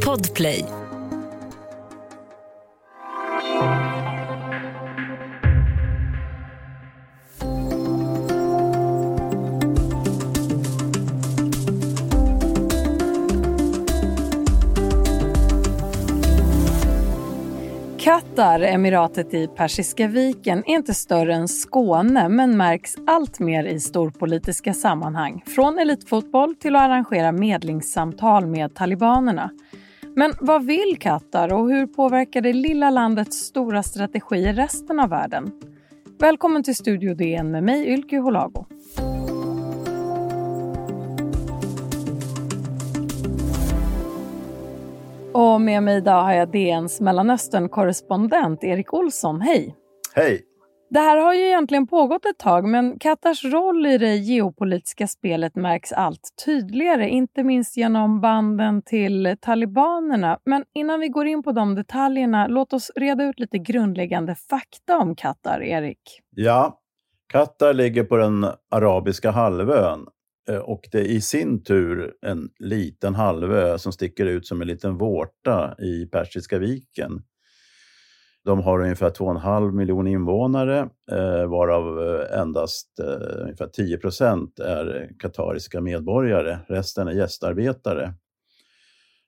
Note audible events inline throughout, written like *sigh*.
Podplay. Här emiratet i Persiska viken, är inte större än Skåne men märks allt mer i storpolitiska sammanhang. Från elitfotboll till att arrangera medlingssamtal med talibanerna. Men vad vill Qatar och hur påverkar det lilla landets stora strategi i resten av världen? Välkommen till Studio DN med mig Ylke Holago. Och med mig idag har jag DNs Mellanöstern-korrespondent Erik Olsson. Hej! Hej! Det här har ju egentligen pågått ett tag, men Katars roll i det geopolitiska spelet märks allt tydligare, inte minst genom banden till talibanerna. Men innan vi går in på de detaljerna, låt oss reda ut lite grundläggande fakta om Qatar, Erik. Ja, Qatar ligger på den arabiska halvön Eh, och det är i sin tur en liten halvö som sticker ut som en liten vårta i Persiska viken. De har ungefär 2,5 miljoner invånare, eh, varav eh, endast ungefär 10 procent är katariska medborgare. Resten är gästarbetare.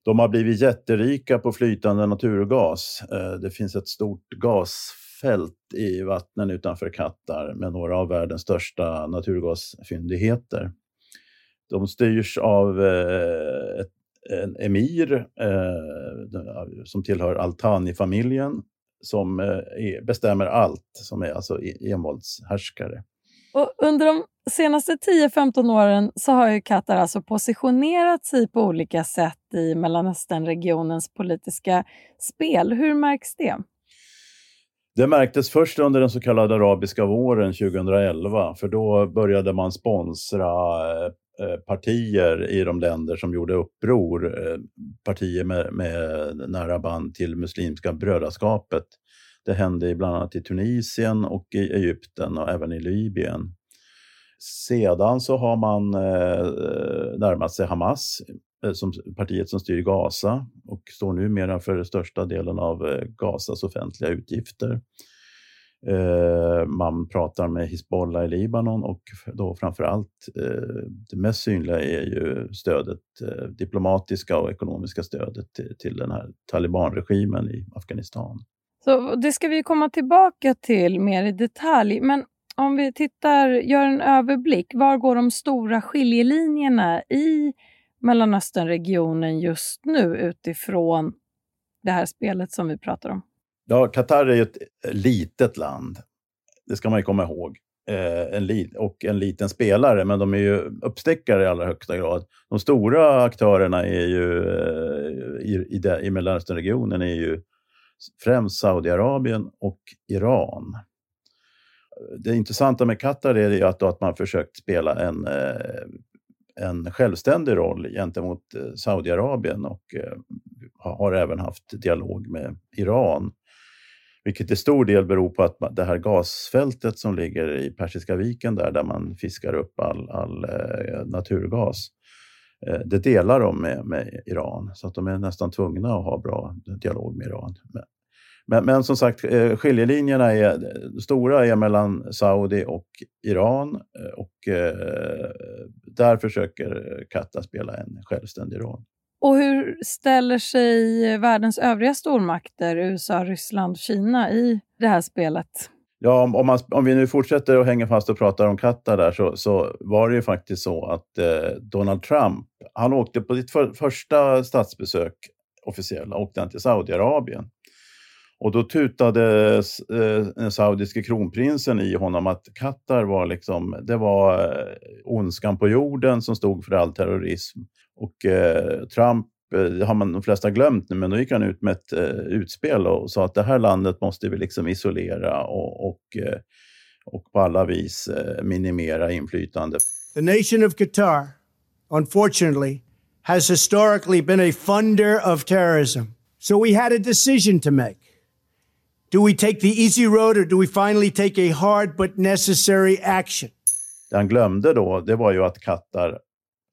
De har blivit jätterika på flytande naturgas. Det finns ett stort gasfält i vattnen utanför Qatar med några av världens största naturgasfyndigheter. De styrs av eh, ett, en emir eh, som tillhör Altani-familjen som eh, bestämmer allt, som är alltså e-, envåldshärskare. Och under de senaste 10-15 åren så har ju Qatar alltså positionerat sig på olika sätt i Mellanösternregionens politiska spel. Hur märks det? Det märktes först under den så kallade arabiska våren 2011, för då började man sponsra Eh, partier i de länder som gjorde uppror, eh, partier med, med nära band till Muslimska brödraskapet. Det hände bland annat i Tunisien och i Egypten och även i Libyen. Sedan så har man eh, närmat sig Hamas, eh, som partiet som styr Gaza och står numera för största delen av Gazas offentliga utgifter. Eh, man pratar med Hizbollah i Libanon och då framför allt eh, det mest synliga är ju stödet, eh, diplomatiska och ekonomiska stödet till, till den här talibanregimen i Afghanistan. Så det ska vi komma tillbaka till mer i detalj. Men om vi tittar, gör en överblick. Var går de stora skiljelinjerna i Mellanösternregionen just nu utifrån det här spelet som vi pratar om? Ja, Qatar är ju ett eh, litet land. Det ska man ju komma ihåg. Eh, en li- och en liten spelare, men de är ju uppstickare i allra högsta grad. De stora aktörerna är ju, eh, i, i, de, i Mellanösternregionen är ju främst Saudiarabien och Iran. Det intressanta med Qatar är ju att, att man försökt spela en, eh, en självständig roll gentemot eh, Saudiarabien och eh, har även haft dialog med Iran. Vilket till stor del beror på att det här gasfältet som ligger i Persiska viken där, där man fiskar upp all, all eh, naturgas, eh, det delar de med, med, Iran. Så att de är nästan tvungna att ha bra dialog med Iran. Men, men som sagt, eh, skiljelinjerna är stora är mellan Saudi och Iran och där försöker Qatar spela en självständig roll. Och hur ställer sig världens övriga stormakter, USA, Ryssland, Kina, i det här spelet? Ja, om, man, om vi nu fortsätter och hänger fast och pratar om Qatar där så, så var det ju faktiskt så att eh, Donald Trump, han åkte på sitt för, första statsbesök officiella, åkte han till Saudiarabien. Och då tutade eh, den saudiske kronprinsen i honom att Qatar var liksom, det var eh, ondskan på jorden som stod för all terrorism. Och eh, Trump eh, har man de flesta glömt nu, men då gick han ut med ett eh, utspel och sa att det här landet måste vi liksom isolera och, och, eh, och på alla vis eh, minimera inflytande. The nation of Qatar, unfortunately, has historically been a funder of terrorism. So we had a decision to make. Do we take the easy road or do we finally take a hard but necessary action? Det han glömde då, det var ju att Qatar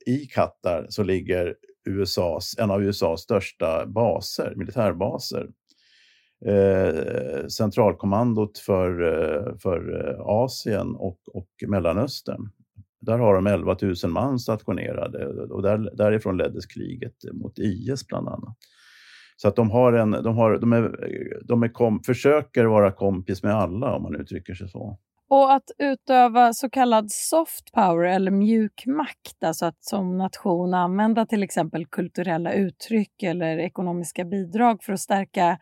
i Qatar så ligger USAs, en av USAs största baser, militärbaser. Eh, centralkommandot för, eh, för eh, Asien och, och Mellanöstern. Där har de 11 000 man stationerade och där, därifrån leddes kriget mot IS bland annat. Så att de, har en, de, har, de, är, de är kom, försöker vara kompis med alla om man uttrycker sig så. Och att utöva så kallad soft power eller mjuk makt, alltså att som nation använda till exempel kulturella uttryck eller ekonomiska bidrag för att stärka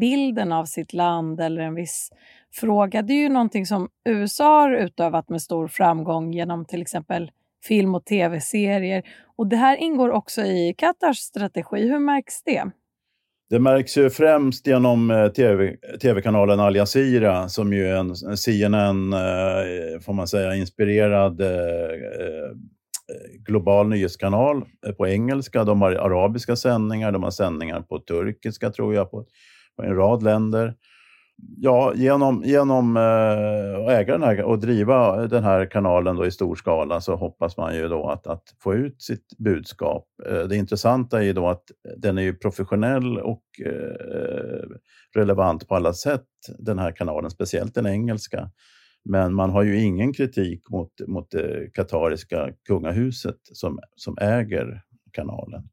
bilden av sitt land eller en viss fråga. Det är ju någonting som USA har utövat med stor framgång genom till exempel film och tv-serier. Och det här ingår också i Qatars strategi. Hur märks det? Det märks ju främst genom eh, TV, tv-kanalen Al Jazeera som ju är en CNN, eh, får man säga, inspirerad eh, eh, global nyhetskanal på engelska. De har arabiska sändningar, de har sändningar på turkiska tror jag, på, på en rad länder ja, genom, genom eh, att äga den här och driva den här kanalen då i stor skala så hoppas man ju då att, att få ut sitt budskap. Eh, det intressanta är ju då att den är ju professionell och eh, relevant på alla sätt, den här kanalen, speciellt den engelska. Men man har ju ingen kritik mot, mot det katariska kungahuset som, som äger kanalen.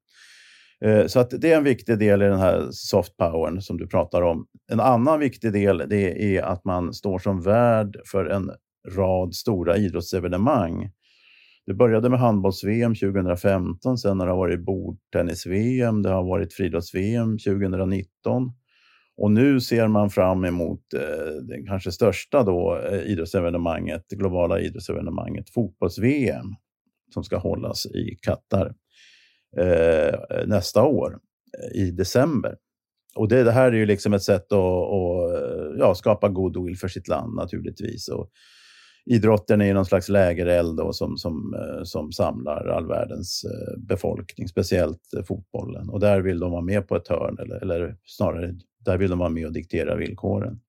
Eh, så att det är en viktig del i den här soft powern som du pratar om. En annan viktig del det är att man står som värd för en rad stora idrottsevenemang. Det började med handbolls-VM 2015, sen har det varit bordtennis-VM, det har varit friidrotts-VM 2019. Och nu ser man fram emot eh, det kanske största då, eh, idrottsevenemanget, det globala idrottsevenemanget fotbolls-VM som ska hållas i Qatar eh, nästa år eh, i december. Och det, det, här är ju liksom ett sätt att, att eh, ja, skapa goodwill för sitt land naturligtvis. Och idrotten är ju någon slags lägereld då, som, som, eh, som samlar all världens befolkning, speciellt fotbollen. Och där vill de vara med på ett hörn, eller, eller snarare där vill de vara med och diktera villkoren.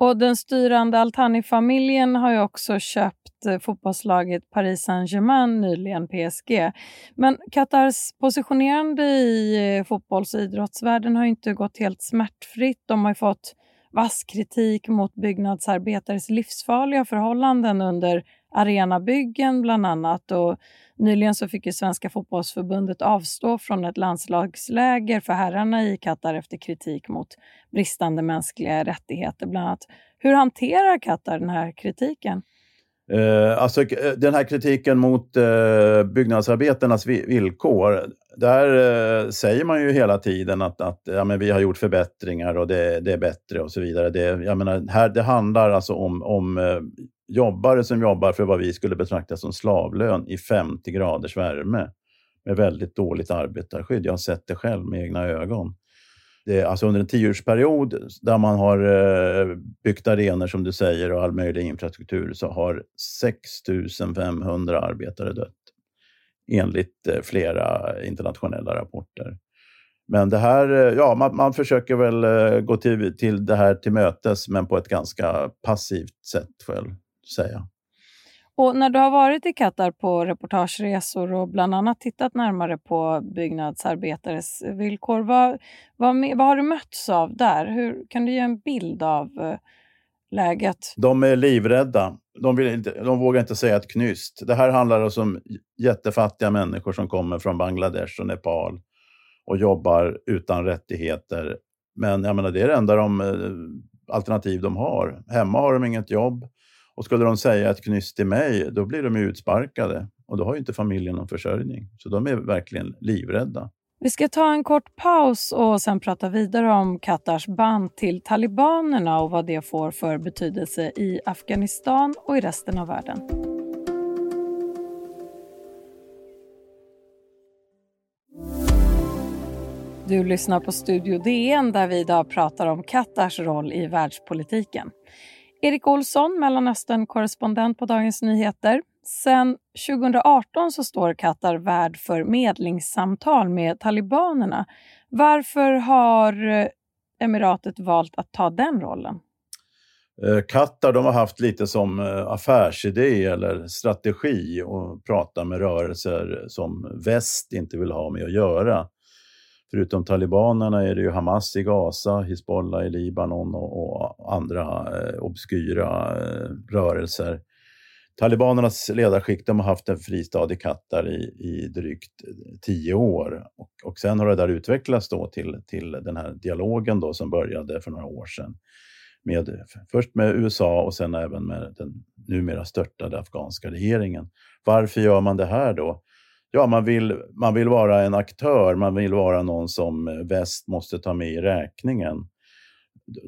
Och den styrande Altani-familjen har ju också köpt Eh, fotbollslaget Paris Saint-Germain nyligen, PSG. Men Qatars positionerande i eh, fotbolls och idrottsvärlden har inte gått helt smärtfritt. De har fått vass kritik mot byggnadsarbetares livsfarliga förhållanden under arenabyggen bland annat. Och nyligen så fick ju Svenska fotbollsförbundet avstå från ett landslagsläger för herrarna i Qatar efter kritik mot bristande mänskliga rättigheter bland annat. Hur hanterar Qatar den här kritiken? Eh, alltså, eh, den här kritiken mot eh, byggnadsarbetarnas villkor, där eh, säger man ju hela tiden att, att ja, men vi har gjort förbättringar och det, det är bättre och så vidare. Det, jag menar, här, det handlar alltså om, om eh, jobbare som jobbar för vad vi skulle betrakta som slavlön i 50 graders värme med väldigt dåligt arbetarskydd. Jag har sett det själv med egna ögon. Det, alltså under en tioårsperiod där man har eh, byggt arenor som du säger och all möjlig infrastruktur så har 6 500 arbetare dött enligt eh, flera internationella rapporter. Men det här, ja, man, man försöker väl gå till, till det här till mötes men på ett ganska passivt sätt får jag säga. Och när du har varit i Qatar på reportageresor och bland annat tittat närmare på byggnadsarbetares villkor, vad, vad, vad har du mötts av där? Hur, kan du ge en bild av eh, läget? De är livrädda. De, vill inte, de vågar inte säga ett knyst. Det här handlar alltså om jättefattiga människor som kommer från Bangladesh och Nepal och jobbar utan rättigheter. Men jag menar, det är det enda de, eh, alternativ de har. Hemma har de inget jobb. Och skulle de säga ett knyst till mig, då blir de utsparkade. Och då har ju inte familjen någon försörjning. Så de är verkligen livrädda. Vi ska ta en kort paus och sen prata vidare om Qatars band till talibanerna och vad det får för betydelse i Afghanistan och i resten av världen. Du lyssnar på Studio DN där vi idag pratar om Qatars roll i världspolitiken. Erik Olsson, Mellanöstern-korrespondent på Dagens Nyheter. Sen 2018 så står Qatar värd för medlingssamtal med talibanerna. Varför har eh, emiratet valt att ta den rollen? Eh, Qatar de har haft lite som eh, affärsidé eller strategi att prata med rörelser som väst inte vill ha med att göra. Förutom talibanerna är det ju Hamas i Gaza, Hizbollah i Libanon och, och andra eh, obskyra eh, rörelser. Talibanernas ledarskikt de har haft en fristad i Qatar i, i drygt eh, tio år och, och sen har det där utvecklats då till, till den här dialogen då som började för några år sedan. Med, först med USA och sen även med den numera störtade afghanska regeringen. Varför gör man det här då? Ja, man vill, man vill vara en aktör, man vill vara någon som väst måste ta med i räkningen.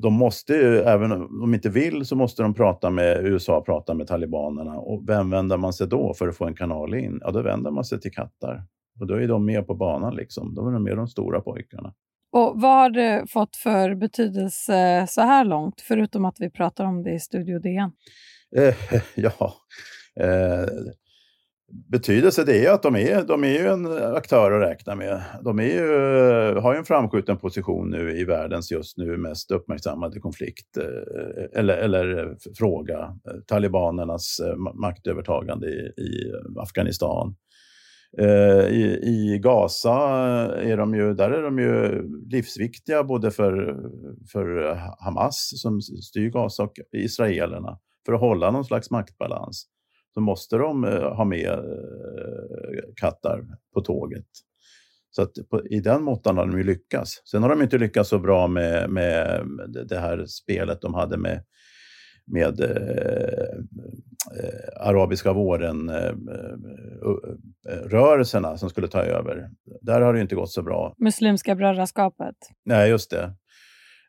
De måste ju, även om de inte vill, så måste de prata med USA, prata med talibanerna. Och vem vänder man sig då för att få en kanal in? Ja, då vänder man sig till Qatar. Och då är de med på banan, liksom. Då är de med de stora pojkarna. Och Vad har det fått för betydelse så här långt, förutom att vi pratar om det i Studio DN? Eh, *laughs* ja, eh, betydelse det är att de är, de är ju en aktör att räkna med. De är ju, har ju en framskjuten position nu i världens just nu mest uppmärksammade konflikt eh, eller, eller fråga, eh, talibanernas eh, maktövertagande i, i Afghanistan. I, I Gaza är de ju, där är de ju livsviktiga både för, för Hamas som styr Gaza och israelerna för att hålla någon slags maktbalans så måste de eh, ha med eh, Qatar på tåget. Så att på, i den måttan har de ju lyckats. Sen har de inte lyckats så bra med, med det här spelet de hade med, med eh, eh arabiska våren-rörelserna eh, som skulle ta över. Där har det inte gått så bra. Muslimska brödraskapet? Nej, just det.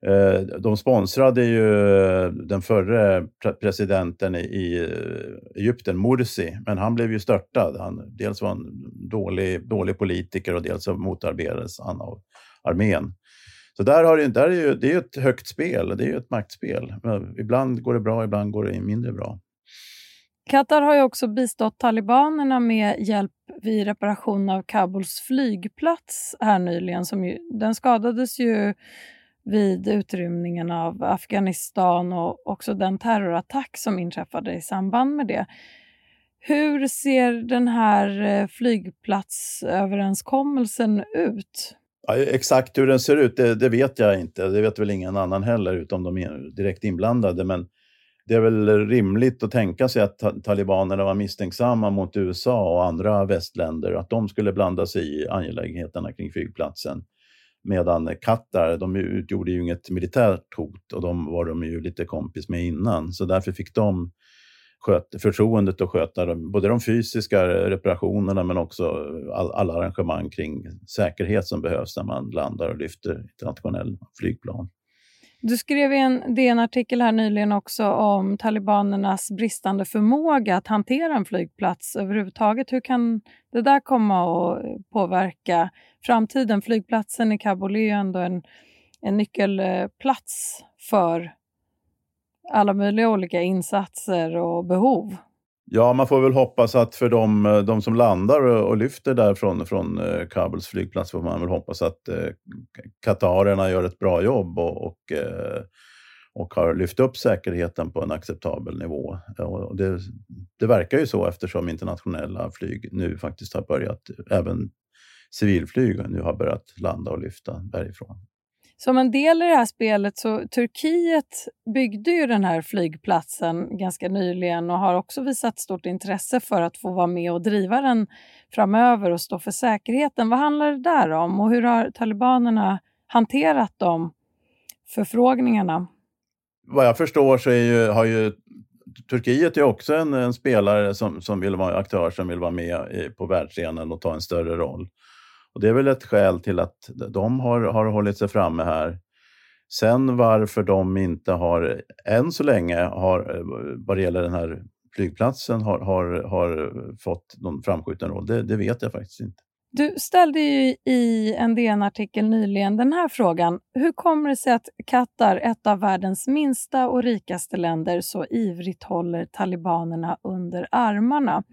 Eh, de sponsrade ju eh, den förre presidenten i eh, Egypten, Morsi, men han blev ju störtad. Han, dels var han dålig, dålig politiker och dels motarbetades han av armén. Så där, har det, där är ju, det är ett högt spel, det är ett maktspel. Men ibland går det bra, ibland går det mindre bra. Qatar har ju också bistått talibanerna med hjälp vid reparation av Kabuls flygplats här nyligen. Som ju, den skadades ju vid utrymningen av Afghanistan och också den terrorattack som inträffade i samband med det. Hur ser den här eh, flygplatsöverenskommelsen ut? Ja, exakt hur den ser ut, det, det, vet jag inte. Det vet väl ingen annan heller, utom de direkt inblandade. Men det är väl rimligt att tänka sig att talibanerna var misstänksamma mot USA och andra västländer, att de skulle blanda sig i angelägenheterna kring flygplatsen. Medan Qatar, de utgjorde ju inget militärt hot och de var de ju lite kompis med innan. Så därför fick de sköt, förtroendet att sköta de, både de fysiska reparationerna men också all, alla arrangemang kring säkerhet som behövs när man landar och lyfter internationell flygplan. Du skrev i en DN-artikel här nyligen också om talibanernas bristande förmåga att hantera en flygplats överhuvudtaget. Hur kan det där komma att påverka framtiden? Flygplatsen i Kabul är ju ändå en, en nyckelplats för alla möjliga olika insatser och behov. Ja, man får väl hoppas att för de, eh, de som landar och lyfter därifrån från eh, Kabuls flygplats får man väl hoppas att eh, katarerna gör ett bra jobb och, och, eh, och har lyft upp säkerheten på en acceptabel nivå. Och det, det verkar ju så eftersom internationella flyg nu faktiskt har börjat, även civilflyg nu har börjat landa och lyfta därifrån. Som en del i det här spelet så Turkiet byggde ju den här flygplatsen ganska nyligen och har också visat stort intresse för att få vara med och driva den framöver och stå för säkerheten. Vad handlar det där om och hur har talibanerna hanterat de förfrågningarna? Vad jag förstår så ju, har ju Turkiet är också en, en, spelare som, som vill vara aktör som vill vara med på världsscenen och ta en större roll. Och det är väl ett skäl till att de har, har hållit sig framme här. Sen varför de inte har, än så länge, har, eh, vad det gäller den här flygplatsen, har, har, har fått någon framskjuten roll, det, det vet jag faktiskt inte. Du ställde ju i en DN-artikel nyligen den här frågan. Hur kommer det sig att Qatar, ett av världens minsta och rikaste länder, så ivrigt håller talibanerna under armarna?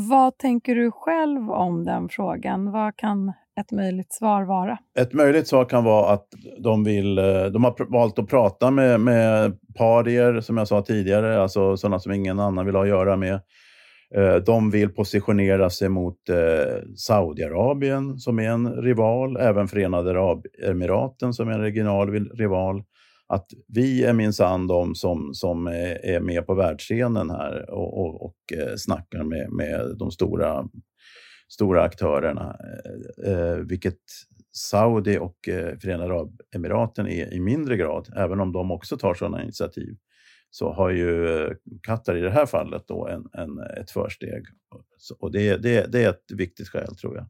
Vad tänker du själv om den frågan? Vad kan ett möjligt svar vara? Ett möjligt svar kan vara att de, vill, eh, de har valt att prata med, med parier, som jag sa tidigare, alltså sådana som ingen annan vill ha att göra med. Eh, de vill positionera sig mot eh, Saudiarabien som är en rival, även Förenade Arabemiraten som är en regional rival. Att vi är minsann de som, som är med på världsscenen här och, och, och eh, snackar med, med de stora, stora aktörerna. Eh, eh, vilket Saudi och Förenade Arabemiraten är i mindre grad, även om de också tar sådana initiativ så har ju Qatar i det här fallet då en, en ett försteg. Och det, det, det är ett viktigt skäl tror jag.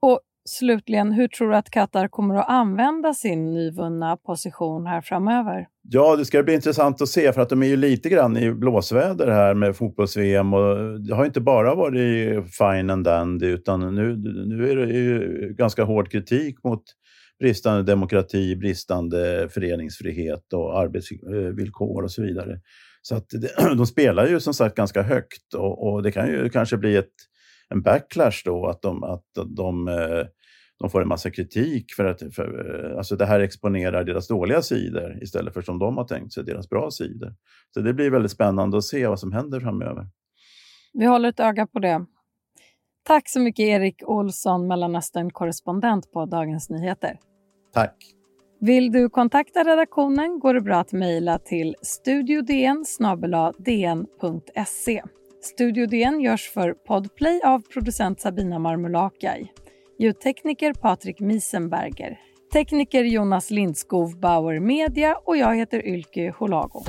Och slutligen, hur tror du att Qatar kommer att använda sin nyvunna position här framöver? Ja, det ska bli intressant att se för att de är ju lite grann i blåsväder här med fotbolls-VM och det har inte bara varit fine and dandy utan nu, nu är det ju ganska hård kritik mot bristande demokrati, bristande föreningsfrihet och arbetsvillkor och så vidare. Så att *clears throat* de spelar ju som sagt ganska högt och, och det kan ju kanske bli ett, en backlash då att de, att de, eh, de får en massa kritik för att för, eh, alltså det här exponerar deras dåliga sidor istället för som de har tänkt sig, deras bra sidor. Så det blir väldigt spännande att se vad som händer framöver. Vi håller ett öga på det. Tack så mycket Erik Olsson, Mellanöstern-korrespondent på Dagens Nyheter. Tack. Vill du kontakta redaktionen går det bra att mejla till studiodn dn.se. Studio DN görs för Podplay av producent Sabina Marmulakai. Ljudtekniker Patrik Miesenberger. Tekniker Jonas Lindskov Bauer Media och jag heter Ylke Holago.